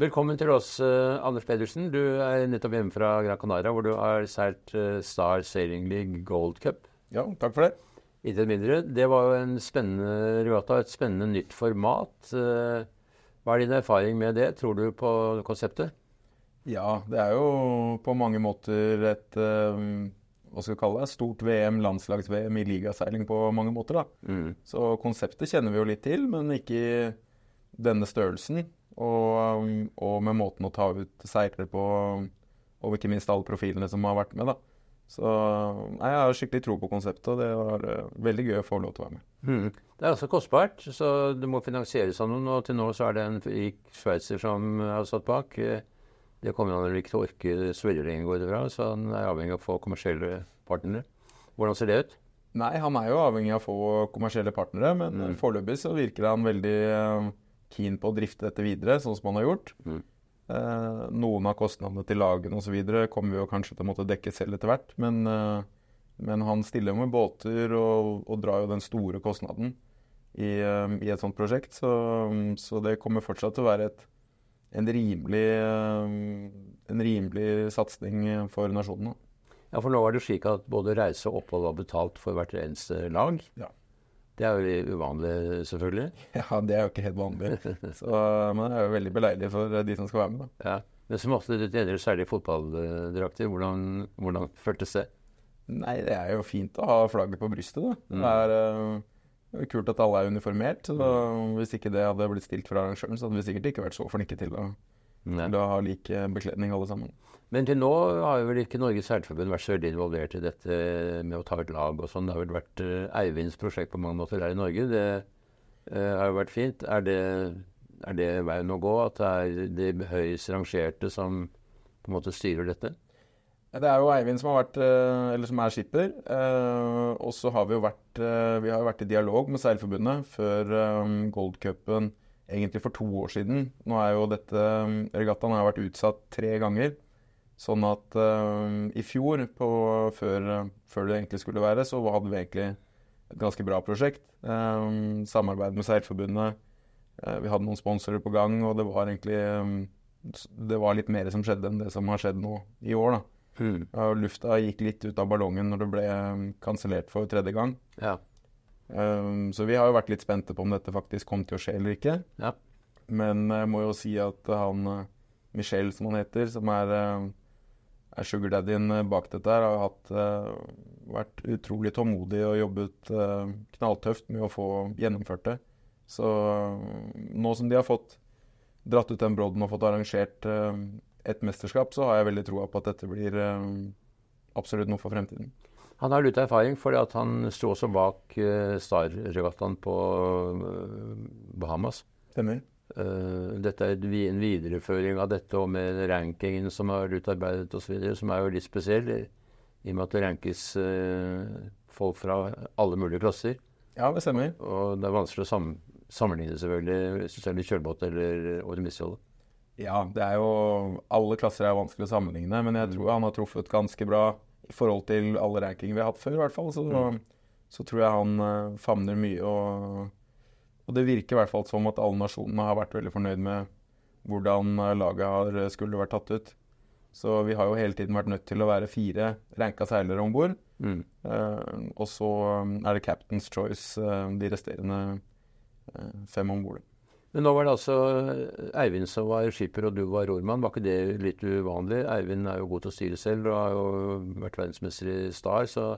Velkommen til oss, uh, Anders Pedersen. Du er nettopp hjemme fra Gran Canaria, hvor du har seilt uh, Star Sailing League Gold Cup. Ja, takk for det. Intet mindre. Det var jo en spennende regatta, et spennende nytt format. Uh, hva er din erfaring med det? Tror du på konseptet? Ja, det er jo på mange måter et hva skal vi kalle det, stort VM, landslags-VM i ligaseiling på mange måter. da. Mm. Så konseptet kjenner vi jo litt til, men ikke denne størrelsen. Og, og, med måten å ta ut seilere på, og ikke minst alle profilene som har vært med. da. Så nei, jeg har skikkelig tro på konseptet, og det var uh, veldig gøy å få lov til å være med. Mm. Det er også kostbart, så det må finansieres av noen. Og til nå så er det en rik sveitser som har satt bak. Det kommer han vel ikke til å orke så veldig lenge, går det fra, så han er avhengig av å få kommersielle partnere. Hvordan ser det ut? Nei, han er jo avhengig av å få kommersielle partnere, men mm. foreløpig så virker han veldig uh, keen på å drifte dette videre, sånn som han har gjort. Mm. Eh, noen av kostnadene til lagene osv. kommer vi jo kanskje til å måtte dekke selv etter hvert. Men, eh, men han stiller med båter og, og, drar jo den store kostnaden i, eh, i et sånt prosjekt. Så, så, det kommer fortsatt til å være et, en rimelig, eh, en rimelig satsing for nasjonen. Ja, for nå var det slik at både reise og opphold var betalt for hvert eneste lag. Ja. Det er jo uvanlig, selvfølgelig. Ja, det er jo ikke helt vanlig. Så, men det er jo veldig beleilig for de som skal være med. da. Ja. Men som ofte du tjener særlig fotballdrakter. Hvordan, hvordan føltes det? Nei, det er jo fint å ha flagget på brystet, da. Mm. Det er uh, kult at alle er uniformert. Så mm. hvis ikke det hadde blitt stilt fra arrangøren, så hadde vi sikkert ikke vært så flinke til å, til Da har lik bekledning alle sammen. Men til nå har vel ikke Norges Seilforbund vært så veldig involvert i dette med å ta ut lag og sånn. Det har vel vært uh, Eivinds prosjekt på mange måter her i Norge. Det uh, har jo vært fint. Er det, er det veien å gå? At det er de høyest rangerte som på en måte styrer dette? Det er jo Eivind som, har vært, uh, eller som er skipper. og så har vi jo vært, vi har vært i dialog med Seilforbundet før um, Goldcupen egentlig for to år siden. Nå er jo dette Regattaen har vært utsatt tre ganger. Sånn at uh, i fjor, på, før, før, det egentlig skulle være, så hadde vi egentlig et ganske bra prosjekt. Um, samarbeid med Seilforbundet. Uh, vi hadde noen sponsorer på gang, og det var egentlig um, det var litt mer som skjedde enn det som har skjedd nå i år. da. Mm. Uh, lufta gikk litt ut av ballongen når det ble kansellert for tredje gang. Ja. Um, så vi har jo vært litt spente på om dette faktisk kom til å skje eller ikke. Ja. Men jeg må jo si at han Michel, som han heter, som er er sugardaddyen eh, bak dette her, har hatt, vært utrolig tålmodig og jobbet knalltøft med å få gjennomført det. Så nå som de har fått dratt ut den brodden og fått arrangert et mesterskap, så har jeg veldig troa på at dette blir absolutt noe for fremtiden. Han har litt erfaring fordi at han sto også bak Star-regattaen på Bahamas. Stemmer. Uh, dette er en videreføring av dette og med rankingen som har utarbeidet osv., som er jo litt spesiell, i og med at det rankes uh, folk fra alle mulige klasser. Ja, det stemmer. Og det er vanskelig å sam sammenligne, selvfølgelig, litt kjølbåt eller Ormisjolle. Ja, det er jo Alle klasser er vanskelig å sammenligne, men jeg tror han har truffet ganske bra i forhold til alle rankinger vi har hatt før, i hvert fall. Så, mm. så tror jeg han uh, favner mye og og det virker i hvert fall som at alle nasjonene har vært veldig fornøyd med hvordan eh, laget har, eh, skulle vært tatt ut. Så vi har jo hele tiden vært nødt til å være fire ranka seilere om bord. Mm. Uh, og så er det Captain's Choice, uh, de resterende uh, fem om bord. Men nå var det altså Eivind som var skipper, og du var rormann. Var ikke det litt uvanlig? Eivind er jo god til å styre selv og har jo vært verdensmester i Star, så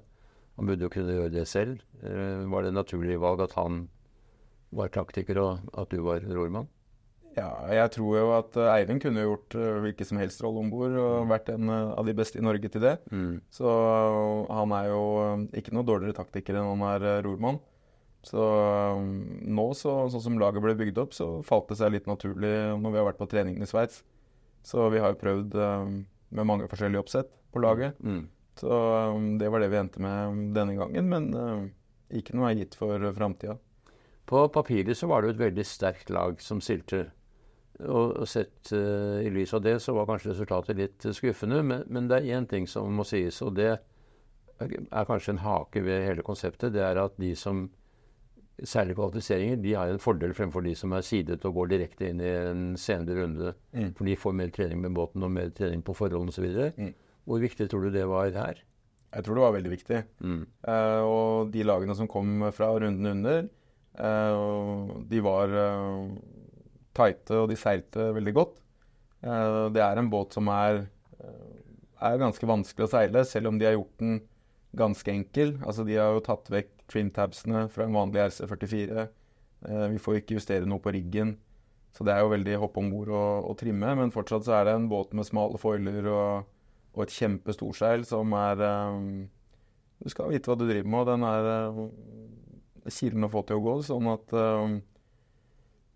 han burde jo kunne gjøre det selv. Var det et naturlig valg at han var taktiker, og at du var rormann? Ja, jeg tror jo at eh, Eivind kunne gjort hvilken som helst rolle om bord og mm. vært en av de beste i Norge til det. Mm. Så han er jo ikke noe dårligere taktiker enn han er rormann. Så nå, så, sånn som laget ble bygd opp, så falt det seg litt naturlig når vi har vært på treningen i Sveits. Så vi har jo prøvd med mange forskjellige oppsett på laget. Mm. Så det var det vi endte med denne gangen, men ikke noe er gitt for framtida. På papiret så var det jo et veldig sterkt lag som stilte. Og, og sett uh, i lys av det så var kanskje resultatet litt skuffende. Men, men det er én ting som må sies, og det er kanskje en hake ved hele konseptet. Det er at de som særlige kvalifiseringer, de har en fordel fremfor de som er sidet og går direkte inn i en senere runde. Mm. For de får mer trening med båten og mer trening på forholdene osv. Mm. Hvor viktig tror du det var her? Jeg tror det var veldig viktig. Mm. Uh, og de lagene som kom fra runden under, uh, de var uh, tighte og de seilte veldig godt. Uh, det er en båt som er, er ganske vanskelig å seile, selv om de har gjort den ganske enkel. Altså De har jo tatt vekk trimtabsene fra en vanlig RC44. Eh, vi får ikke justere noe på riggen. Så det er jo veldig hoppe om bord og, og, trimme. Men fortsatt så er det en båt med smale foiler og, og et kjempe storseil som er um, Du skal vite hva du driver med, og den er uh, kilen å få til å gå. Sånn at um,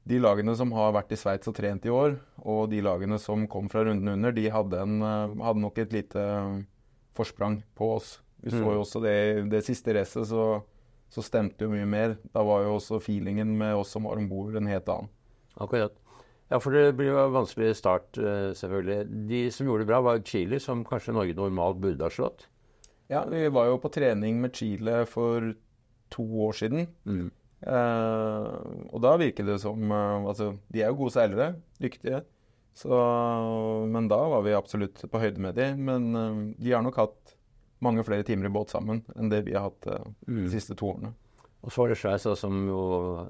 de lagene som har vært i Sveits og trent i år, og de lagene som kom fra runden under, de hadde, en, uh, hadde nok et lite uh, forsprang på oss. Vi så jo også det i det siste racet, så, så stemte jo mye mer. Da var jo også feelingen med oss som var om bord, en helt annen. Akkurat. Ja, for det blir jo en vanskelig start, selvfølgelig. De som gjorde det bra, var Chile, som kanskje Norge normalt burde ha slått. Ja, vi var jo på trening med Chile for to år siden. Mm. Eh, og da virker det som eh, Altså, de er jo gode seilere, dyktige. Så, men da var vi absolutt på høyde med de. Men eh, de har nok hatt mange flere timer i båt sammen enn det vi har hatt eh, de Mm. siste to årene. Og så var det da, som jo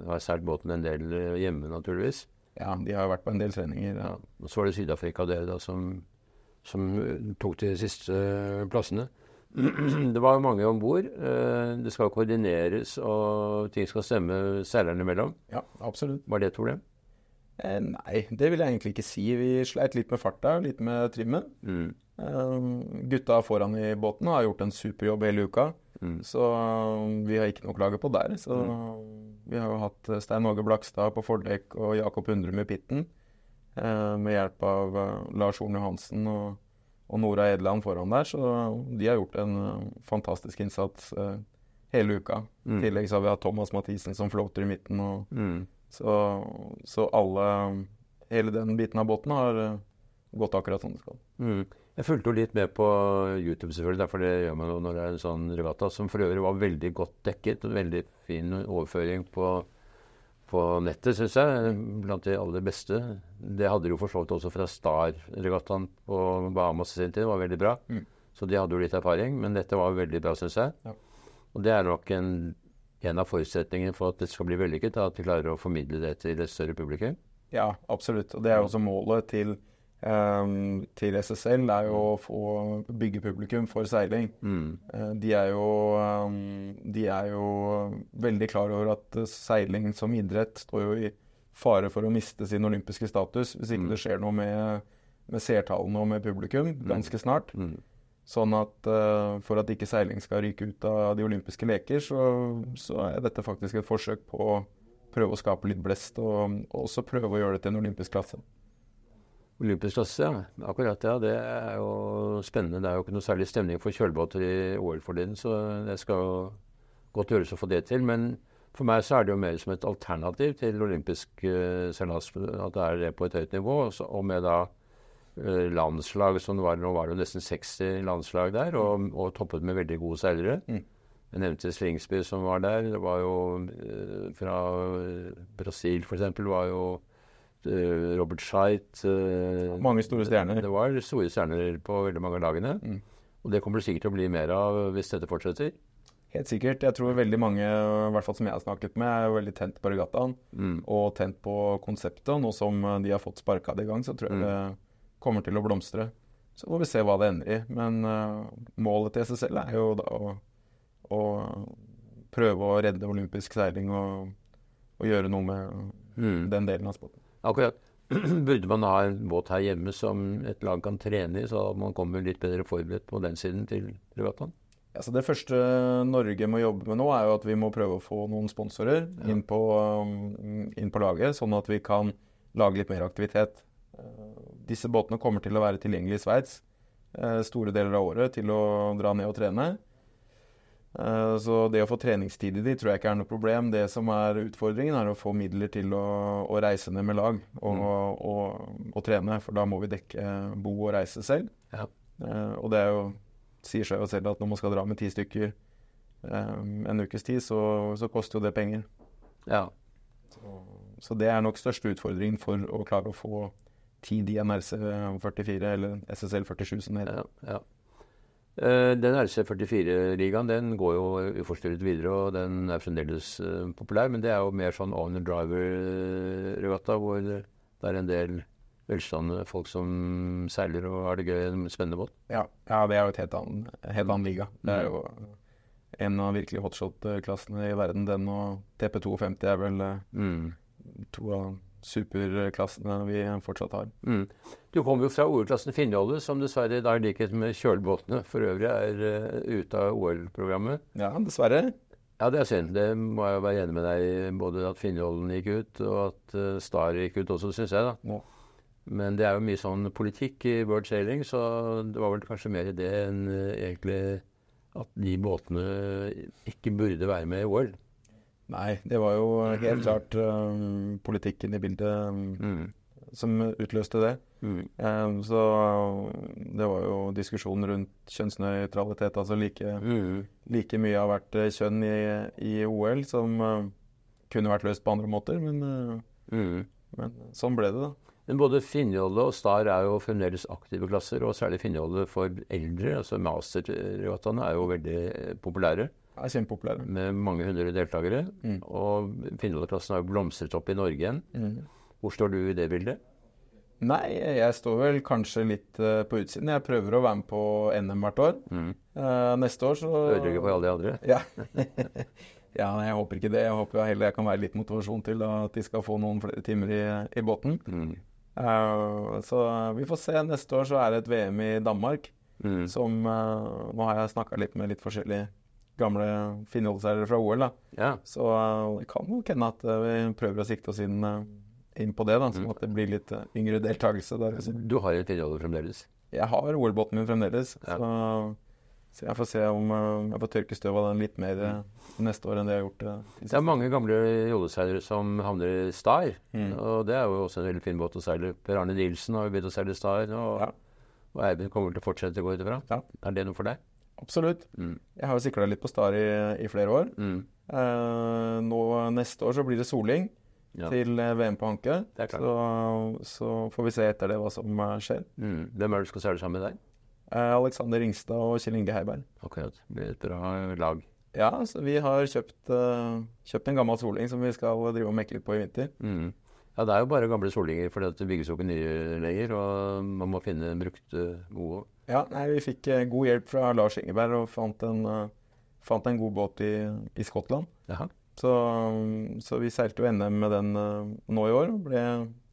har seilt båten en del eh, hjemme, naturligvis. Ja, de har jo vært på en del treninger. Ja. Ja. Og så var det Syd-Afrika dere da som, som eh, tok de siste plassene. Det var mange om bord. Det skal koordineres, og ting skal stemme seilerne imellom. ja, absolutt. Var det et problem? Eh, nei, det vil jeg egentlig ikke si. Vi sleit litt med farta, litt med trimmen. Mm. Eh, gutta foran i båten har gjort en superjobb hele uka. Mm. Så eh, vi har ikke noe å klage på der. Så vi har jo hatt eh, Stein Åge Blakstad på fordekk og Jakob Hundrum i pitten. eh, med hjelp av eh, Lars Horn Johansen og, og Nora Edeland foran der. Så de har gjort en eh, fantastisk innsats eh, hele uka. I Mm. tillegg så har vi hatt Thomas Mathisen som floater i midten. Og, Mm. så, så alle Hele den biten av båten har eh, gått akkurat som det skal. Mm. Jeg fulgte jo litt med på YouTube, selvfølgelig, derfor det gjør man jo når det er en sånn regatta, som for øvrig var veldig godt dekket. og Veldig fin overføring på, på nettet, syns jeg. Blant de aller beste. Det hadde de jo for så vidt også fra Star-regattaen på Bahamas i sin tid. Det var veldig bra. Mm. Så de hadde jo litt erfaring, men dette var veldig bra, syns jeg. Ja. Og det er nok en, en av forutsetningene for at det skal bli vellykket, at de klarer å formidle det til et større publikum. Ja, absolutt. Og det er jo også målet til, til SSL, er jo å få bygge publikum for seiling. Mm. Eh, de, er jo, ehm, de er jo veldig klar over at seiling som idrett står jo i fare for å miste sin olympiske status hvis ikke Mm. det skjer noe med, med seertallene og med publikum ganske snart. Mm. Sånn at eh, for at ikke seiling skal ryke ut av de olympiske leker, så, så er dette faktisk et forsøk på å prøve å skape litt blest, og, og også prøve å gjøre det til en olympisk klasse. Olympisk klasse, ja. Akkurat, ja. Det er jo spennende. Det er jo ikke noe særlig stemning for kjølbåter i OL for tiden, så det skal jo godt gjøres å få det til. Men for meg så er det jo mer som et alternativ til olympisk uh, seilas, at det er det på et høyt nivå. Og, så, og med da uh, landslag som var, Nå var det jo nesten 60 landslag der, og, og toppet med veldig gode seilere. Mm. Jeg nevnte Slingsby som var der. Det var jo uh, fra eh, Brasil f.eks. var jo eh, Robert Scheidt eh, Mange store stjerner. Det var store stjerner på veldig mange av lagene. Mm. Og det kommer det sikkert til å bli mer av hvis dette fortsetter. Helt sikkert. Jeg tror veldig mange, i hvert fall som jeg har snakket med, er veldig tent på regattaen Mm. og tent på konseptet. Og nå som eh, de har fått sparka det i gang, så tror jeg Mm. det kommer til å blomstre. Så får vi se hva det ender i. Men uh, målet til SSL er jo da å, å prøve å redde olympisk seiling og, og gjøre noe med Mm. den delen av sporten. Akkurat. Burde man ha en båt her hjemme som et lag kan trene i, så man kommer litt bedre forberedt på den siden til privatvann? Ja, så det første Norge må jobbe med nå, er jo at vi må prøve å få noen sponsorer Ja. inn, på, um, inn på laget, sånn at vi kan lage litt mer aktivitet. Eh, Disse båtene kommer til å være tilgjengelige i Sveits eh, store deler av året til å dra ned og trene. Eh, Så det å få treningstid i de tror jeg ikke er noe problem. Det som er utfordringen, er å få midler til å, å reise ned med lag og, og, og, trene. For da må vi dekke bo og reise selv. Ja. Eh, Og det er jo, sier seg jo selv at når man skal dra med ti stykker eh, en ukes tid, så, så koster jo det penger. Ja. Så, så det er nok største utfordringen for å klare å få tid i en RC44, eller SSL 47 som det heter. ja, ja. Eh, Den RC44-ligaen den går jo uforstyrret videre, og den er fremdeles eh, populær. Men det er jo mer sånn owner driver-regatta, hvor det er en del velstående folk som seiler og har det gøy i en spennende båt. Ja, ja, det er jo et helt annen, helt annen liga. Det er jo en av virkelig hotshot-klassene i verden. Den og TP52 er vel eh, Mm. to av superklassene vi fortsatt har. Mm. Du kommer jo fra OL-klassen Finnjolle, som dessverre da i likhet med kjølbåtene for øvrig er uh, ute av OL-programmet. Ja, dessverre. Ja, det er synd. Det må jeg være enig med deg i. Både at Finnjollen gikk ut, og at uh, Star gikk ut også, syns jeg. da. Ja. Men det er jo mye sånn politikk i World Sailing, så det var vel kanskje mer i det enn eh, egentlig at de båtene ikke burde være med i OL. Nei, det var jo helt klart um, politikken i bildet um, Mm. som utløste det. Mm. Um, så det var jo diskusjon rundt kjønnsnøytralitet. Altså like, Mm. like mye av hvert eh, kjønn i, i OL som uh, kunne vært løst på andre måter, men, uh, men sånn ble det, da. Men både Finnjolle og Star er jo fremdeles aktive klasser, og særlig Finnjolle for eldre. altså Masterregattaene er jo veldig populære, er kjempepopulære. med mange hundre deltakere. Mm. Og Finnjolle-klassen har jo blomstret opp i Norge igjen. Hvor står du i det bildet? Nei, jeg står vel kanskje litt uh, på utsiden. Jeg prøver å være med på NM hvert år. Mm. Uh, neste år så Ødelegger for alle de andre? Ja. ja, nei, jeg håper ikke det. Jeg håper heller jeg kan være litt motivasjon til da, at de skal få noen flere timer i, i båten. Mm. Eh, så vi får se. Neste år så er det et VM i Danmark. Mm. Som Nå har jeg snakka litt med litt forskjellige gamle finholdseiere fra OL. da. Ja. Så eh, det kan nok hende at eh, vi prøver å sikte oss inn, eh, inn på det. da, Sånn at det blir litt yngre deltakelse der. Du har jo Finnjolle fremdeles? Jeg har OL-båten min fremdeles. Ja. Så, så jeg får se om jeg får tørke støv av den litt mer neste år enn det jeg har gjort. eh, Det er mange gamle jolleseilere som havner i Star. Mm. Og det er jo også en veldig fin båt å seile. Per Arne Nilsen har jo begynt å seile Star. Og, Ja. og Eivind kommer til å fortsette å gå ut ifra. Ja. Er det noe for deg? Absolutt. Mm. Jeg har jo sikla litt på Star i, i flere år. Mm. Eh, nå Neste år så blir det soling Ja. til eh, VM på klart. Så, så får vi se etter det hva som eh, skjer. Mm. Hvem er det du skal seile sammen med deg? Eh, Alexander Ringstad og Kjell Inge Heiberg. Akkurat. Det blir et bra lag. Ja, så vi har kjøpt, uh, kjøpt en gammel soling som vi skal drive og mekke litt på i vinter. Mm. Ja, det er jo bare gamle solinger, for det bygges jo ikke nye lenger. Og man må finne brukte gode. Ja, nei, vi fikk eh, god hjelp fra Lars Ingeberg og fant en, eh, fant en god båt i, i Skottland. Jaha. Så, så vi seilte jo NM med den eh, nå i år, og ble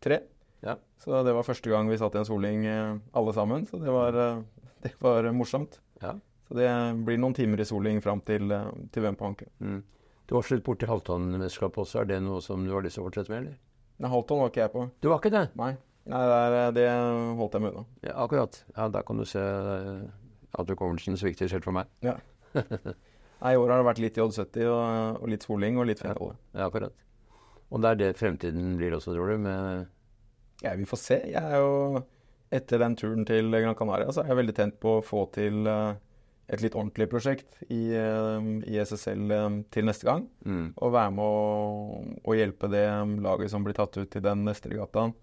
tre. Ja. Så det var første gang vi satt i en soling alle sammen, så det var, det var morsomt. Ja. Så det blir noen timer i soling fram til, til Vempanke. Mm. Du har slutt borti halvtonnmesterskapet også. Er det noe som du har lyst til å fortsette med, eller? Nei, Halvton var ikke jeg på. Du var ikke det? Nei, Nei det, er, det holdt jeg meg unna. Ja, akkurat. Ja, Da kan du se eh, at hukommelsen svikter selv for meg. Ja. Nei, I år har det vært litt J70 og, og litt soling og litt finale. Ja, akkurat. Og det er det fremtiden blir også, tror du? Med Ja, vi får se. Jeg er jo Etter den turen til Gran Canaria så er jeg veldig tent på å få til eh, et litt ordentlig prosjekt i, eh, i SSL eh, til neste gang. mm. Og være med å, å hjelpe det laget som blir tatt ut til den neste regattaen.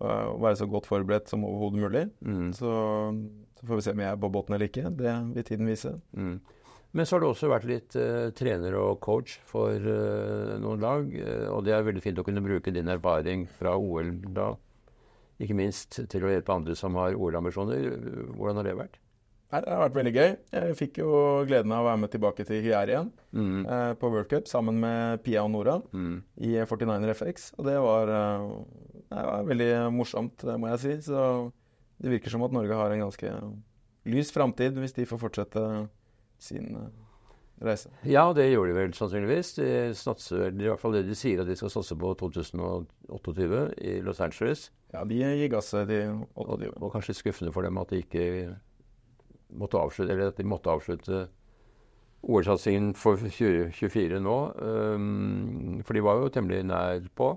eh, Og være så godt forberedt som overhodet mulig. Mm. Så, så får vi se om jeg er på båten eller ikke. Det vil tiden vise. Mm. Men så har du også vært litt uh, trener og coach for uh, noen lag. eh, og det er veldig fint å kunne bruke din erfaring fra OL da, ikke minst til å hjelpe andre som har OL-ambisjoner. Hvordan har det vært? Nei, det har vært veldig gøy. Jeg fikk jo gleden av å være med tilbake til Hyère igjen Mm. eh, på World Cup sammen med Pia og Nora Mm. i 49er FX. Og det var, eh, det var veldig morsomt, det må jeg si. Så det virker som at Norge har en ganske lys framtid hvis de får fortsette sin eh, reise. Ja, det gjør de vel sannsynligvis. De satser, i hvert fall det de sier at de skal satse på 2028 i Los Angeles. Ja, de gir gass til Og, og kanskje skuffende for dem at de ikke måtte avslutte, eller at de måtte avslutte OL-satsingen for 2024 nå. Um, for de var jo temmelig nær på.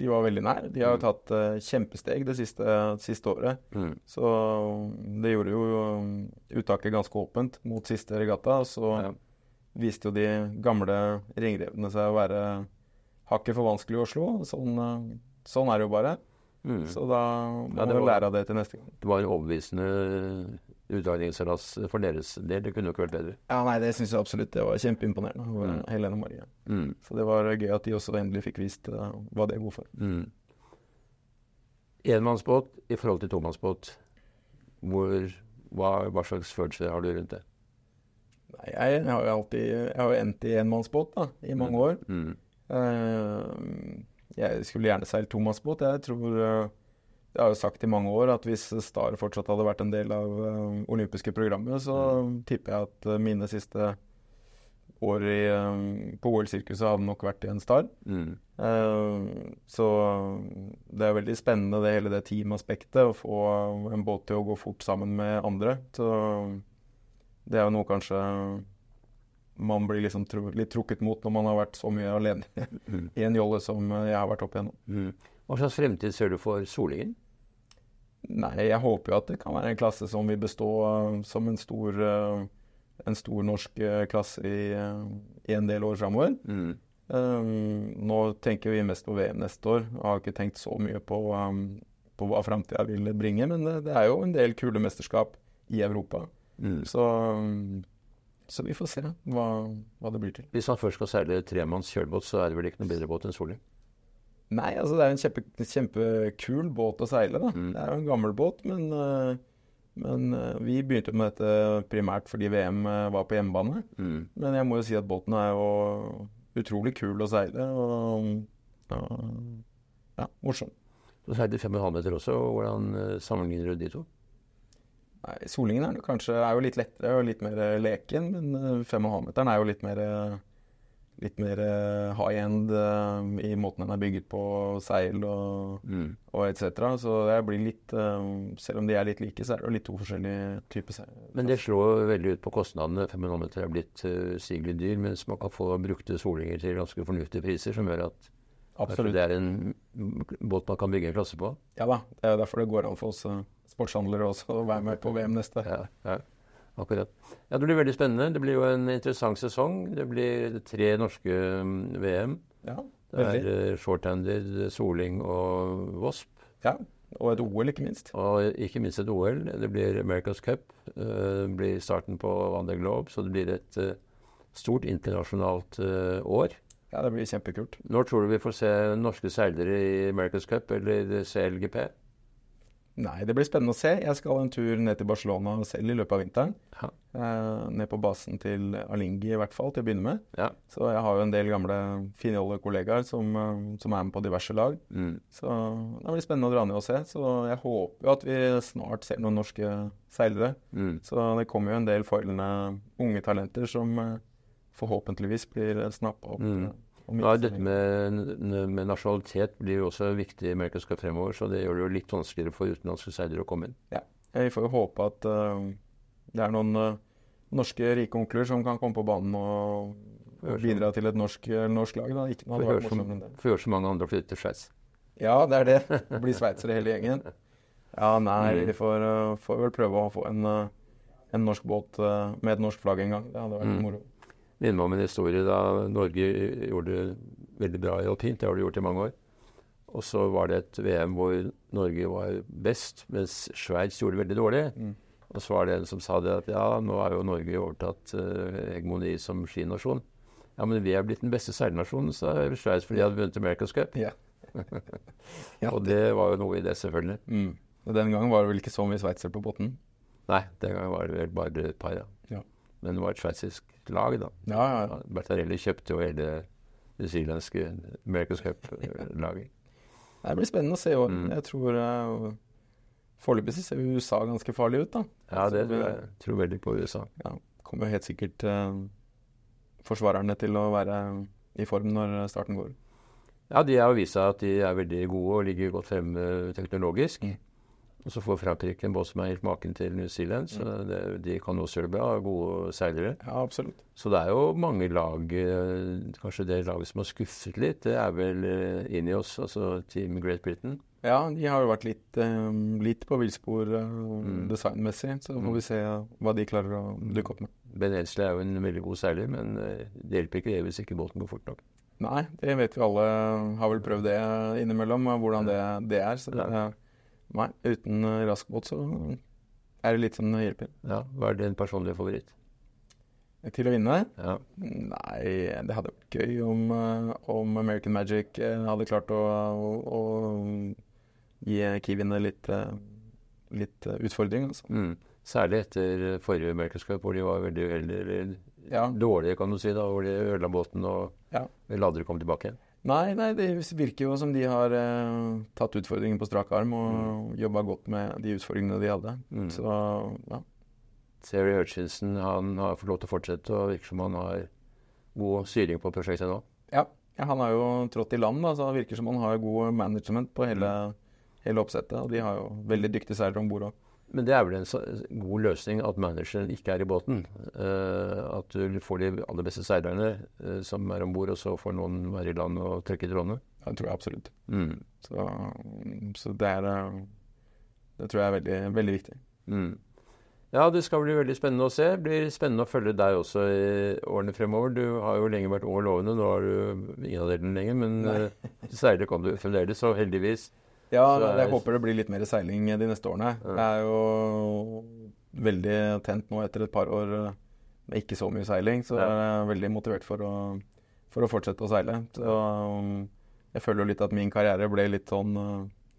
De var veldig nær. De har jo tatt uh, kjempesteg det siste, siste året. Mm. Så det gjorde jo um, uttaket ganske åpent mot siste regatta. Så Ja. viste jo de gamle ringrevene seg å være hakket for vanskelig i Oslo. Sånn, eh, sånn er det jo bare. Mm. Så da må Ja, det man lære av det til neste gang. Det var en overbevisende utdragningsseilas for deres del. Det kunne jo ikke vært bedre. Ja, nei, det syns jeg absolutt. Det var kjempeimponerende. Mm. Helene Marie. Mm. Så det var gøy at de også endelig fikk vist uh, hva de er gode for. Mm. Enmannsbåt i forhold til tomannsbåt. Hvor, hva, hva slags følelse har du rundt det? Nei, jeg har jo alltid Jeg har jo endt i enmannsbåt da, i mange år. Mm. Eh, jeg skulle gjerne seilt tomannsbåt. Jeg tror eh, Jeg har jo sagt i mange år at hvis Star fortsatt hadde vært en del av eh, olympiske programmet, så tipper jeg at eh, mine siste år i, eh, på OL-sirkuset hadde nok vært i en Star. Mm. Uh, så det er veldig spennende det hele det teamaspektet, å få en båt til å gå fort sammen med andre. Så det er jo noe kanskje man blir liksom tru litt trukket mot når man har vært så mye alene Mm. i en jolle som jeg har vært opp igjennom. Mm. Hva slags fremtid ser du for Solingen? Nei, jeg håper jo at det kan være en klasse som vil bestå eh, som en stor, eh, en stor norsk eh, klasse i, i en del år framover. Mm. Um, nå tenker vi mest på VM neste år. Jeg har ikke tenkt så mye på, um, på hva framtida vil bringe, men det, det er jo en del kule mesterskap i Europa. Mm. Så, um, så vi får se hva, hva det blir til. Hvis man først skal seile tremanns kjølbåt, så er det vel ikke noe bedre båt enn Soling? Nei, altså det er en kjempe, kjempekul båt å seile, da. Mm. Det er jo en gammel båt, men, uh, men uh, vi begynte med dette primært fordi VM uh, var på hjemmebane. Mm. Men jeg må jo si at båten er jo utrolig kul å seile, og ja, morsom. Så seilte 5,5 meter også. og Hvordan eh, sammenligner du de to? Nei, Solingen er, kanskje, er jo litt lettere og litt mer eh, leken, men uh, 5,5-meteren er jo litt mer, eh, litt mer eh, high end eh, i måten den er bygget på, seil og, Mm. og etc. Så det blir litt eh, Selv om de er litt like, så er det litt to forskjellige typer seil. Men det slår veldig ut på kostnadene. 500 meter er blitt uh, sigelig dyr, mens man kan få brukte solinger til ganske fornuftige priser, som gjør at Absolutt. det er en båt man kan bygge en klasse på. Ja da. Det er derfor det går an for oss sportshandlere også å være med på VM neste. Ja, ja, akkurat. Ja, Det blir veldig spennende. Det blir jo en interessant sesong. Det blir tre norske mm, VM. Ja, Det er eh, shorthander, soling og Wasp. Ja, og et OL, ikke minst. Og ikke minst et OL. Det blir America's Cup. eh, Det blir starten på Van der Globe, så det blir et eh, stort internasjonalt eh, år. Ja, det blir kjempekult. Når tror du vi får se norske seilere i America's Cup eller CLGP? Nei, det blir spennende å se. Jeg skal en tur ned til Barcelona selv i løpet av vinteren. Ja. Eh, ned på basen til Alingi i hvert fall, til å begynne med. Ja. Så jeg har jo en del gamle finjolle kollegaer som, eh, som er med på diverse lag. Mm. Så det blir spennende å dra ned og se. Så jeg håper jo at vi snart ser noen norske seilere. Mm. Så det kommer jo en del foilende unge talenter som eh, forhåpentligvis blir snappa opp. Mm. Ja, dette med, med nasjonalitet blir jo også viktig i America's Cup fremover, så det gjør det jo litt vanskeligere for utenlandske seilere å komme inn. Ja, Vi får jo håpe at uh, det er noen uh, norske rike onkler som kan komme på banen og, og bidra til et norsk, norsk lag. Da. Ikke hadde vært morsommere enn det. så mange andre flytte til Sveits. Ja, det er det. Bli sveitsere hele gjengen. Ja, nei, Mm. vi får, uh, får vel prøve å få en, en norsk båt med et norsk flagg en gang. Det hadde vært Mm. moro. Minner meg om en historie da Norge gjorde det veldig bra i alpint. Det har de gjort i mange år. Og så var det et VM hvor Norge var best, mens Sveits gjorde det veldig dårlig. Mm. Og så var det en som sa det at ja, nå er jo Norge overtatt uh, hegemoni som skinasjon. Ja, men vi er blitt den beste seilnasjonen, sa Sveits, fordi de hadde vunnet America's Cup. Ja. Ja, Og det var jo noe i det, selvfølgelig. Mm. Og Den gangen var det vel ikke så mye sveitsere på båten? Nei, den gangen var det vel bare et par, ja. Ja. Men det var et sveitsisk lag, da. Ja, ja, Bertarelli kjøpte jo hele det newzealandske America's Cup-laget. Det blir spennende å se i år. Mm. Jeg tror uh, Foreløpig ser USA ganske farlig ut, da. Ja, det tror jeg. tror veldig på USA. ja, kommer jo helt sikkert uh, forsvarerne til å være i form når starten går. Ja, de har vist seg at de er veldig gode og ligger godt fremme teknologisk. Mm. Og så får Frankrike en båt som er helt maken til New Zealand, så det, de kan også gjøre det bra. Gode seilere. Ja, absolutt. Så det er jo mange lag eh, Kanskje det laget som har skuffet litt, det er vel inn i oss, altså Team Great Britain. Ja, de har jo vært litt, eh, litt på villspor eh, Mm. designmessig, så får Mm. vi se hva de klarer å dukke opp med. Ben Elsley er jo en veldig god seiler, men eh, det hjelper ikke det hvis ikke båten går fort nok. Nei, det vet vi alle. Har vel prøvd det innimellom, hvordan det, det er. Så det, nei, uten raskbåt så er det litt som det hjelper. Ja, Hva er din personlige favoritt? Til å vinne? Ja. Nei, det hadde vært gøy om, om American Magic hadde klart å, å, å gi Kiwiene litt, litt utfordring. Altså. Mm. Særlig etter forrige America's Cup, hvor de var veldig uheldige. Ja. Dårlige, kan du si, da, hvor de ødela båten og ja. aldri komme tilbake igjen. Nei, nei, det virker jo som de har eh, tatt utfordringen på strak arm og mm. jobba godt med de utfordringene de hadde. Mm. Så, ja. Seri Hutchinson han har fått lov til å fortsette, og virker som han har god styring på prosjektet nå. Ja, ja han har jo trådt i land, da, så det virker som han har god management på hele, mm. hele oppsettet. Og de har jo veldig dyktige seilere om bord òg. Men det er vel en god løsning at manageren ikke er i båten. Uh, at du får de aller beste seilerne uh, som er om bord, og så får noen være i land og trekke trådene? Det tror jeg absolutt. Mm. Så, så, det er eh, Det tror jeg er veldig, veldig viktig. Mm. Ja, det skal bli veldig spennende å se. Det blir spennende å følge deg også i årene fremover. Du har jo lenge vært over lovende. Nå har du ingen av delene lenger, men seiler kan du fremdeles, så heldigvis. Ja, så, jeg håper det blir litt mer seiling de neste årene. Ja. Jeg er jo veldig tent nå etter et par år med ikke så mye seiling, så ja. jeg er veldig motivert for å, for å fortsette å seile. Så um, jeg føler jo litt at min karriere ble litt sånn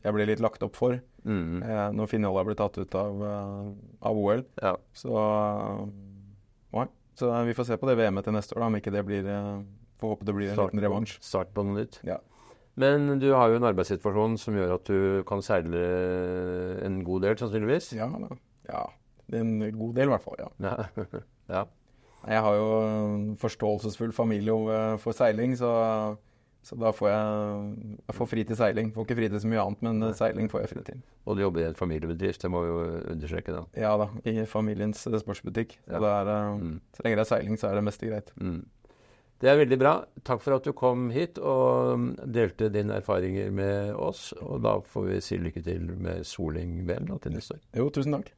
Jeg ble litt lagt opp for mm. eh, når Finnjolla ble tatt ut av, uh, av OL. Ja. Så, uh, så vi får se på det VM-et til neste år, da, om ikke det blir Får håpe det blir en start, liten revansj. Start på noe nytt. Ja. Men du har jo en arbeidssituasjon som gjør at du kan seile en god del, sannsynligvis? Ja, ja. en god del i hvert fall, ja. ja. Jeg har jo en forståelsesfull familie for seiling, så, så da får jeg, jeg får fri til seiling. Får ikke fri til så mye annet, men seiling får jeg fri til. Og du jobber i en familiebedrift, det må vi jo understreke da? Ja da, i familiens sportsbutikk. Så, ja. er, eh, mm. så lenge det er seiling, så er det meste greit. Mm. Det er veldig bra. Takk for at du kom hit og delte dine erfaringer med oss. Og da får vi si lykke til med soling-VM til neste år. Jo, tusen takk.